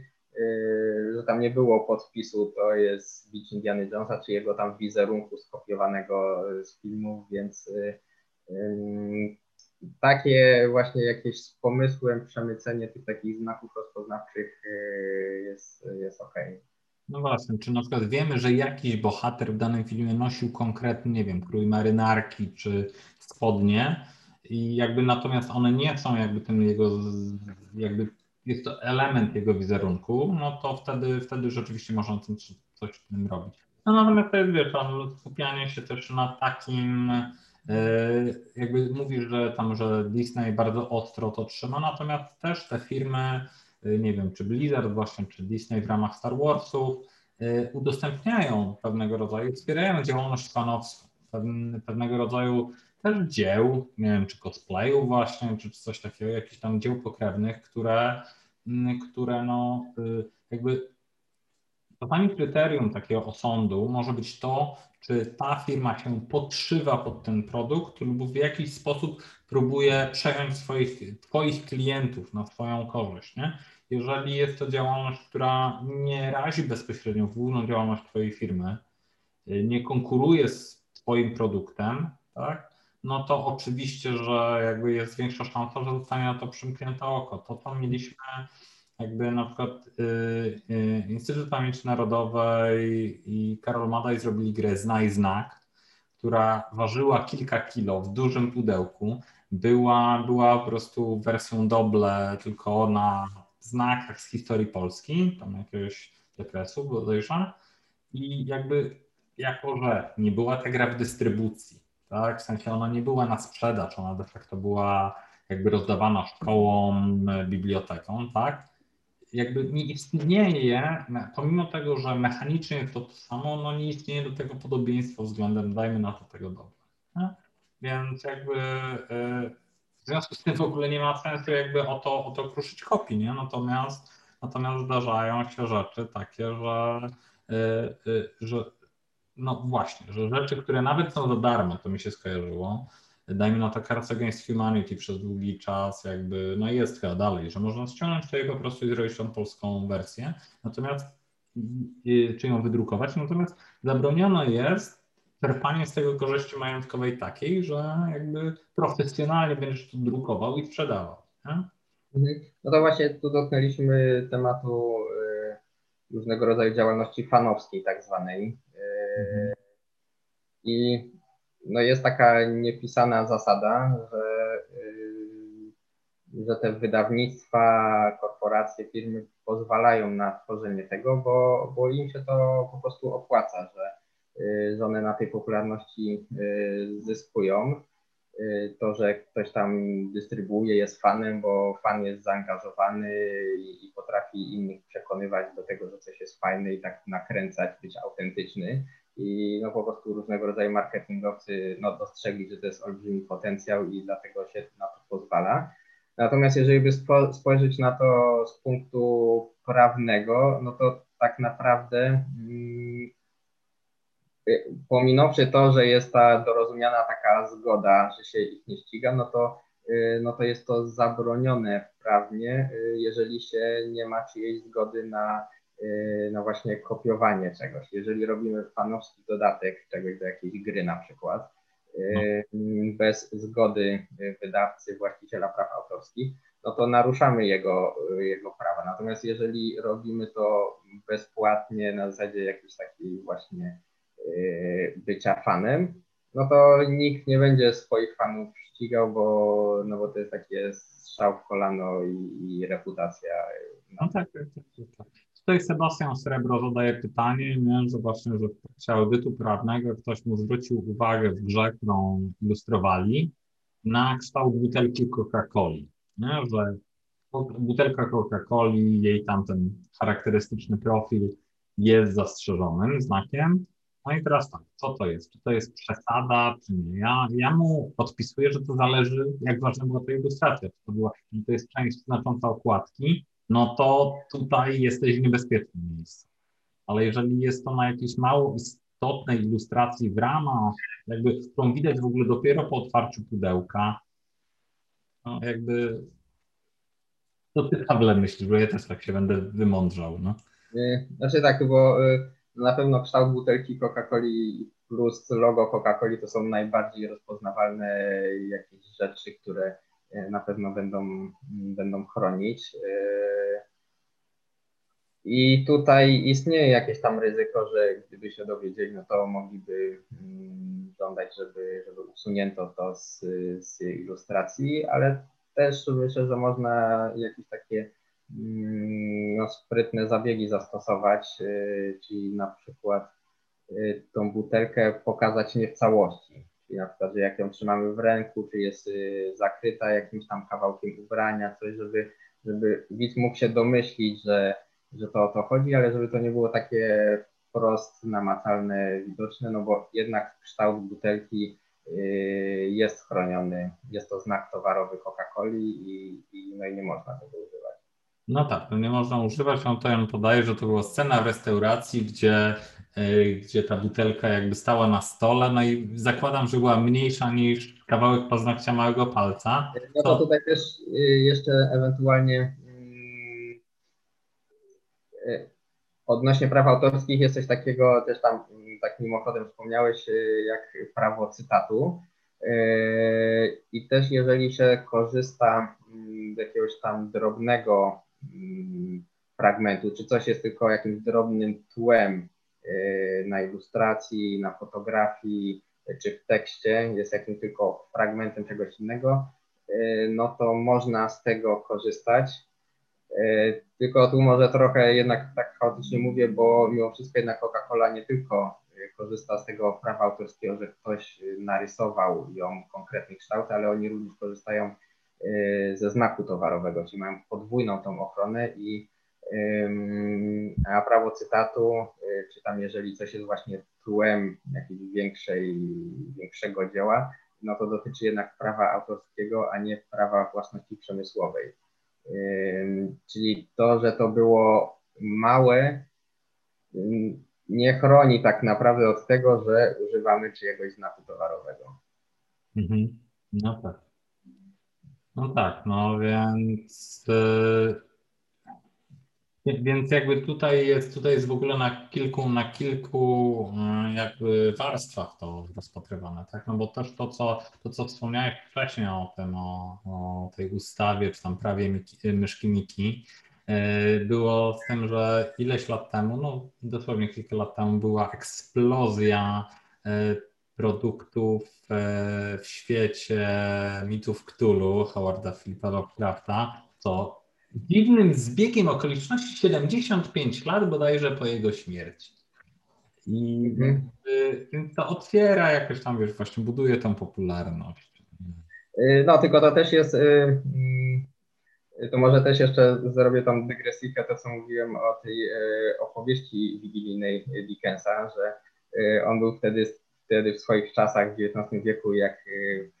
że tam nie było podpisu, to jest Beach Indiana Jonesa, czy jego tam wizerunku skopiowanego z filmów, więc yy, yy, takie właśnie jakieś z pomysłem przemycenie tych takich znaków rozpoznawczych jest, jest ok. No właśnie, czy na przykład wiemy, że jakiś bohater w danym filmie nosił konkretny, nie wiem, krój marynarki czy spodnie i jakby natomiast one nie są jakby tym jego, jakby jest to element jego wizerunku, no to wtedy, wtedy rzeczywiście można tym, coś z tym robić. No natomiast to jest, wiesz, skupianie się też na takim, e, jakby mówisz, że tam, że Disney bardzo ostro to trzyma, natomiast też te firmy, e, nie wiem, czy Blizzard właśnie, czy Disney w ramach Star Warsów e, udostępniają pewnego rodzaju, wspierają działalność fanowską, pewnego rodzaju też dzieł, nie wiem, czy cosplayu właśnie, czy coś takiego, jakichś tam dzieł pokrewnych, które, które no jakby Czasami kryterium takiego osądu może być to, czy ta firma się podszywa pod ten produkt lub w jakiś sposób próbuje przejąć swoich, Twoich klientów na swoją korzyść. Nie? Jeżeli jest to działalność, która nie razi bezpośrednio w główną działalność Twojej firmy, nie konkuruje z Twoim produktem, tak? No to oczywiście, że jakby jest większa szansa, że zostanie na to przymknięte oko. To, co mieliśmy jakby na przykład y, y, Instytut Pamięci Narodowej i Karol Madaj zrobili grę Znaj Znak, która ważyła kilka kilo w dużym pudełku. Była, była po prostu wersją doble, tylko na znakach z historii Polski, tam jakiegoś dekresu podejrzewam. I jakby jako, że nie była ta gra w dystrybucji, tak, w sensie ona nie była na sprzedaż, ona de facto była jakby rozdawana szkołom, bibliotekom, tak, jakby nie istnieje, pomimo tego, że mechanicznie jest to to samo, no nie istnieje do tego podobieństwo względem, dajmy na to tego dobra. Więc jakby e, w związku z tym w ogóle nie ma sensu jakby o to, o to kruszyć kopii, nie? Natomiast, natomiast zdarzają się rzeczy takie, że, e, e, że no właśnie, że rzeczy, które nawet są za darmo, to mi się skojarzyło, dajmy na to Cards Against Humanity przez długi czas jakby, no jest chyba dalej, że można ściągnąć sobie po prostu i zrobić tą polską wersję, natomiast czy ją wydrukować, natomiast zabroniono jest czerpanie z tego korzyści majątkowej takiej, że jakby profesjonalnie będziesz to drukował i sprzedawał. Nie? Mhm. No to właśnie tu dotknęliśmy tematu y, różnego rodzaju działalności fanowskiej tak zwanej. Mhm. I no jest taka niepisana zasada, że, y, że te wydawnictwa, korporacje, firmy pozwalają na tworzenie tego, bo, bo im się to po prostu opłaca, że, y, że one na tej popularności y, zyskują. To, że ktoś tam dystrybuuje, jest fanem, bo fan jest zaangażowany i, i potrafi innych przekonywać do tego, że coś jest fajne i tak nakręcać, być autentyczny i no po prostu różnego rodzaju marketingowcy no, dostrzegli, że to jest olbrzymi potencjał i dlatego się na to pozwala. Natomiast jeżeli by spo, spojrzeć na to z punktu prawnego, no to tak naprawdę mm, pominąwszy to, że jest ta dorozumiana taka zgoda, że się ich nie ściga, no to, y, no to jest to zabronione prawnie, y, jeżeli się nie ma czyjejś zgody na no właśnie kopiowanie czegoś. Jeżeli robimy fanowski dodatek czegoś do jakiejś gry na przykład, y, no. bez zgody wydawcy, właściciela praw autorskich, no to naruszamy jego, jego prawa. Natomiast jeżeli robimy to bezpłatnie na zasadzie jakiejś takiej właśnie y, bycia fanem, no to nikt nie będzie swoich fanów ścigał, bo, no bo to jest takie strzał w kolano i, i reputacja. No tak, tak, tak. tak. Tutaj Sebastian Srebro zadaje pytanie, nie, że właśnie, że w trakcie audytu prawnego ktoś mu zwrócił uwagę w grze, którą ilustrowali, na kształt butelki Coca-Coli, że butelka Coca-Coli, jej tam ten charakterystyczny profil jest zastrzeżonym znakiem. No i teraz tak, co to jest? Czy to jest przesada, czy nie? Ja, ja mu podpisuję, że to zależy, jak ważna była to ilustracja. Czy to, była, czy to jest część znacząca okładki, no to tutaj jesteś w niebezpiecznym miejscu. Ale jeżeli jest to na jakiejś mało istotnej ilustracji w ramach, jakby, którą widać w ogóle dopiero po otwarciu pudełka, no jakby to ty, Pawle, myślisz, bo ja też tak się będę wymądrzał, no. Znaczy tak, bo y, na pewno kształt butelki Coca-Coli plus logo Coca-Coli to są najbardziej rozpoznawalne jakieś rzeczy, które na pewno będą, będą chronić. I tutaj istnieje jakieś tam ryzyko, że gdyby się dowiedzieli, no to mogliby mm, żądać, żeby, żeby usunięto to z, z ilustracji, ale też myślę, że można jakieś takie mm, no, sprytne zabiegi zastosować, y, czyli na przykład tą butelkę pokazać nie w całości. Czyli na przykład, że jak ją trzymamy w ręku, czy jest y, zakryta jakimś tam kawałkiem ubrania, coś, żeby, żeby widz mógł się domyślić, że że to o to chodzi, ale żeby to nie było takie wprost namacalne, widoczne, no bo jednak kształt butelki y, jest chroniony, jest to znak towarowy Coca-Coli i, i, no i nie można tego używać. No tak, no nie można używać, on to ją podaje, że to była scena w restauracji, gdzie, gdzie ta butelka jakby stała na stole, no i zakładam, że była mniejsza niż kawałek paznokcia małego palca. No to tutaj też y, jeszcze ewentualnie Y, odnośnie praw autorskich jest coś takiego, też tam tak mimochodem wspomniałeś, y, jak prawo cytatu. Y, I też jeżeli się korzysta mm, z jakiegoś tam drobnego mm, fragmentu, czy coś jest tylko jakimś drobnym tłem na ilustracji, na fotografii, czy w tekście, jest jakimś tylko fragmentem czegoś innego, no to można z tego korzystać. E, tylko tu może trochę jednak tak chaotycznie mówię, bo mimo wszystko jednak Coca-Cola nie tylko e, korzysta z tego prawa autorskiego, że ktoś narysował ją konkretny kształt, ale oni również korzystają e, ze znaku towarowego, czyli mają podwójną tą ochronę i a prawo cytatu, czy tam jeżeli coś jest właśnie tłem jakiegoś większej, większego dzieła, no to dotyczy jednak prawa autorskiego, a nie prawa własności przemysłowej. Czyli to, że to było małe, nie chroni tak naprawdę od tego, że używamy czyjegoś znaku towarowego. Mhm. No tak. No tak, no więc y, więc jakby tutaj jest, tutaj jest w ogóle na kilku, na kilku mm, jakby warstwach to rozpatrywane, tak? No bo też to, co, to, co wspomniałeś wcześniej o tym, o, o tej ustawie, czy tam prawie Miki, myszki Miki, y, było z tym, że ileś lat temu, no dosłownie kilka lat temu była eksplozja y, produktów y, w świecie mitów Cthulhu, Howarda Philippa Lovecrafta, co dziwnym zbiegiem okoliczności 75 lat bodajże po jego śmierci. I mhm. więc to otwiera jakoś tam, wiesz, właśnie buduje tą popularność. Y, no, tylko to też jest, y, y, to może też jeszcze zrobię tą dygresyjkę, to co mówiłem o tej opowieści wigilijnej Dickensa, że on był wtedy, wtedy w swoich czasach w XIX wieku, jak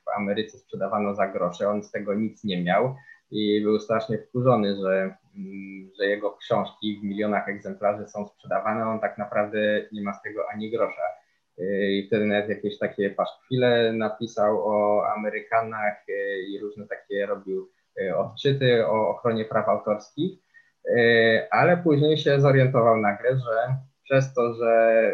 w Ameryce sprzedawano za grosze, on z tego nic nie miał i był strasznie wkurzony, że, mm, że jego książki w milionach egzemplarzy są sprzedawane, on tak naprawdę nie ma z tego ani grosza. Y, I wtedy nawet jakieś takie paszkwile napisał o Amerykanach y, i różne takie robił y, odczyty o ochronie praw autorskich, ale później się zorientował nagle, że przez to, że,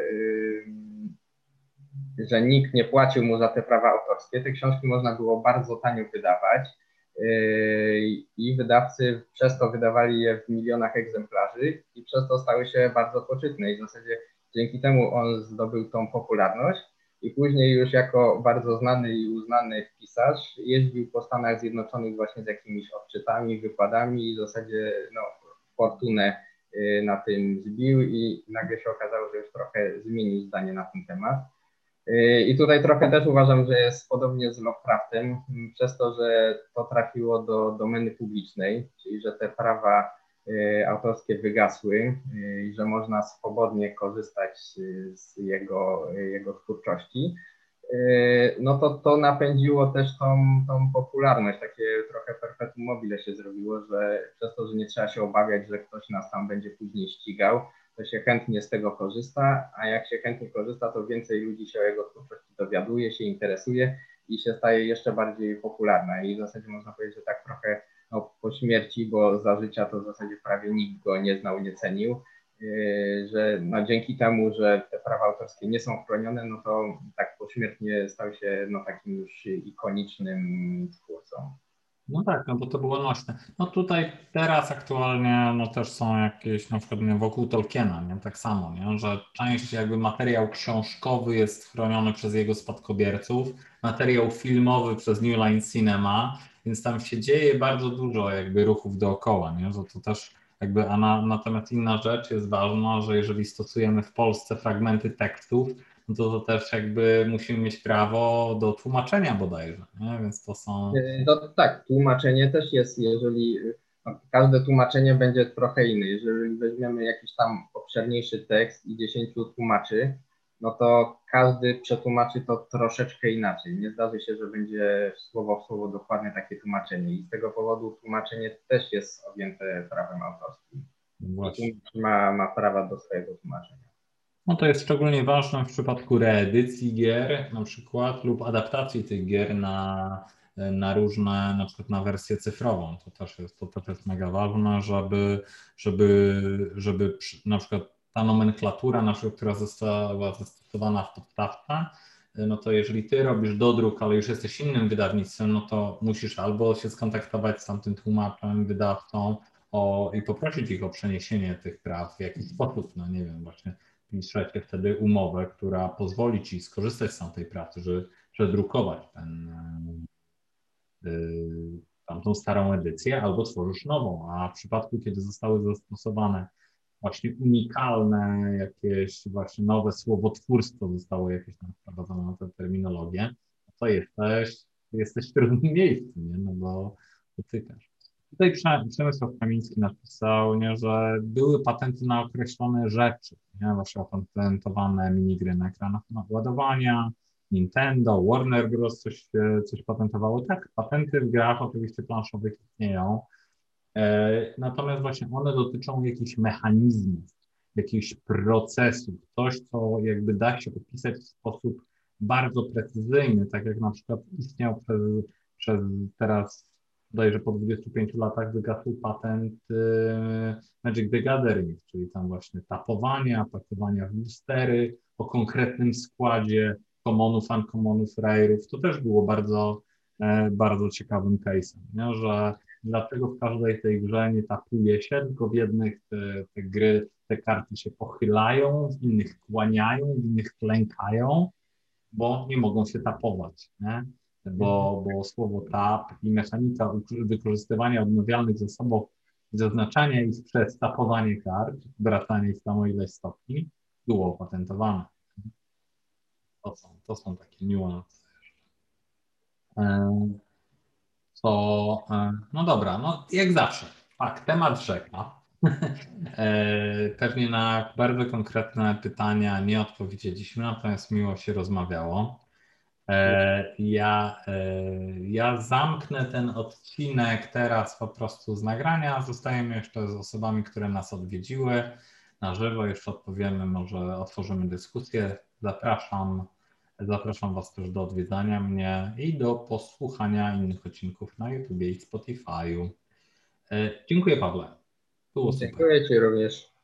że nikt nie płacił mu za te prawa autorskie, te książki można było bardzo tanio wydawać i wydawcy przez to wydawali je w milionach egzemplarzy i przez to stały się bardzo poczytne i w zasadzie dzięki temu on zdobył tą popularność i później już jako bardzo znany i uznany pisarz jeździł po Stanach Zjednoczonych właśnie z jakimiś odczytami, wykładami i w zasadzie no, fortunę yy, na tym zbił i nagle się okazało, że już trochę zmienił zdanie na ten temat. I tutaj trochę też uważam, że jest podobnie z Lovecraftem, przez to, że to trafiło do domeny publicznej, czyli że te prawa y, autorskie wygasły y, i że można swobodnie korzystać z jego, jego twórczości, y, no to to napędziło też tą, tą popularność, takie trochę perpetuum mobile się zrobiło, że przez to, że nie trzeba się obawiać, że ktoś nas tam będzie później ścigał, to się chętnie z tego korzysta, a jak się chętnie korzysta, to więcej ludzi się o jego twórczości dowiaduje, się interesuje i się staje jeszcze bardziej popularna. I w zasadzie można powiedzieć, że tak trochę no, po śmierci, bo za życia to w zasadzie prawie nikt go nie znał, nie cenił, yy, że no, dzięki temu, że te prawa autorskie nie są chronione, no to tak pośmiertnie stał się no, takim już ikonicznym twórcą. No tak, no bo to było nośne. No tutaj teraz aktualnie no też są jakieś na przykład nie, wokół Tolkiena, nie? tak samo, nie? że część jakby materiał książkowy jest chroniony przez jego spadkobierców, materiał filmowy przez New Line Cinema, więc tam się dzieje bardzo dużo jakby ruchów dookoła, nie? że to też jakby, a na, natomiast inna rzecz jest ważna, że jeżeli stosujemy w Polsce fragmenty tekstów, no to, to też jakby musimy mieć prawo do tłumaczenia bodajże, nie? więc to są... No, tak, tłumaczenie też jest, jeżeli no, każde tłumaczenie będzie trochę inne. Jeżeli weźmiemy jakiś tam obszerniejszy tekst i dziesięciu tłumaczy, no to każdy przetłumaczy to troszeczkę inaczej. Nie zdarzy się, że będzie słowo w słowo dokładnie takie tłumaczenie i z tego powodu tłumaczenie też jest objęte prawem autorskim. Właśnie. Ma, ma prawa do swojego tłumaczenia. No to jest szczególnie ważne w przypadku reedycji gier na przykład lub adaptacji tych gier na, na różne, na przykład na wersję cyfrową. To też jest, to też jest mega ważne, żeby, żeby, żeby na przykład ta nomenklatura, na przykład, która została zastosowana w podstawce, no to jeżeli ty robisz dodruk, ale już jesteś innym wydawnictwem, no to musisz albo się skontaktować z tamtym tłumaczem, wydawcą o, i poprosić ich o przeniesienie tych praw w jakiś sposób, no nie wiem, właśnie piszecie wtedy umowę, która pozwoli ci skorzystać z tamtej pracy, żeby przedrukować ten, yy, tamtą starą edycję, albo tworzysz nową, a w przypadku, kiedy zostały zastosowane właśnie unikalne, jakieś właśnie nowe słowotwórstwo zostało jakieś tam wprowadzone na tę terminologię, to jesteś, jesteś w trudnym miejscu, nie? no bo dotykasz. Tutaj Przemysław Kamiński napisał, nie, że były patenty na określone rzeczy, nie, właśnie opatentowane minigry na ekranach ładowania, Nintendo, Warner Bros. coś, coś patentowało. Tak, patenty w grach oczywiście planszowych istnieją, e, natomiast właśnie one dotyczą jakichś mechanizmów, jakichś procesów, coś, co jakby da się opisać w sposób bardzo precyzyjny, tak jak na przykład istniał przez, przez teraz bodajże po 25 latach wygasł patent y, Magic the Gathering, czyli tam właśnie tapowania, pakowania w boostery o konkretnym składzie commonów, uncomonów, rare'ów. To też było bardzo, e, bardzo ciekawym case'em, nie? że dlaczego w każdej tej grze nie tapuje się, tylko w jednych te, te gry, te karty się pochylają, w innych kłaniają, w innych klękają, bo nie mogą się tapować. Nie? Bo, bo słowo tap i mechanika wykorzystywania odnawialnych zasobów, zaznaczania ich przez tapowanie kart, wracanie ich samo ileś stopni, było opatentowane. To są, to są takie niuanse. Co, e, no dobra, no jak zawsze, tak, temat rzeka. E, pewnie na bardzo konkretne pytania nie odpowiedzieliśmy, natomiast miło się rozmawiało. E, ja, e, ja zamknę ten odcinek teraz po prostu z nagrania. Zostajemy jeszcze z osobami, które nas odwiedziły na żywo. Jeszcze odpowiemy, może otworzymy dyskusję. Zapraszam, zapraszam Was też do odwiedzania mnie i do posłuchania innych odcinków na YouTube i Spotify'u. E, dziękuję Pawle. Było Dziękuję Ci również.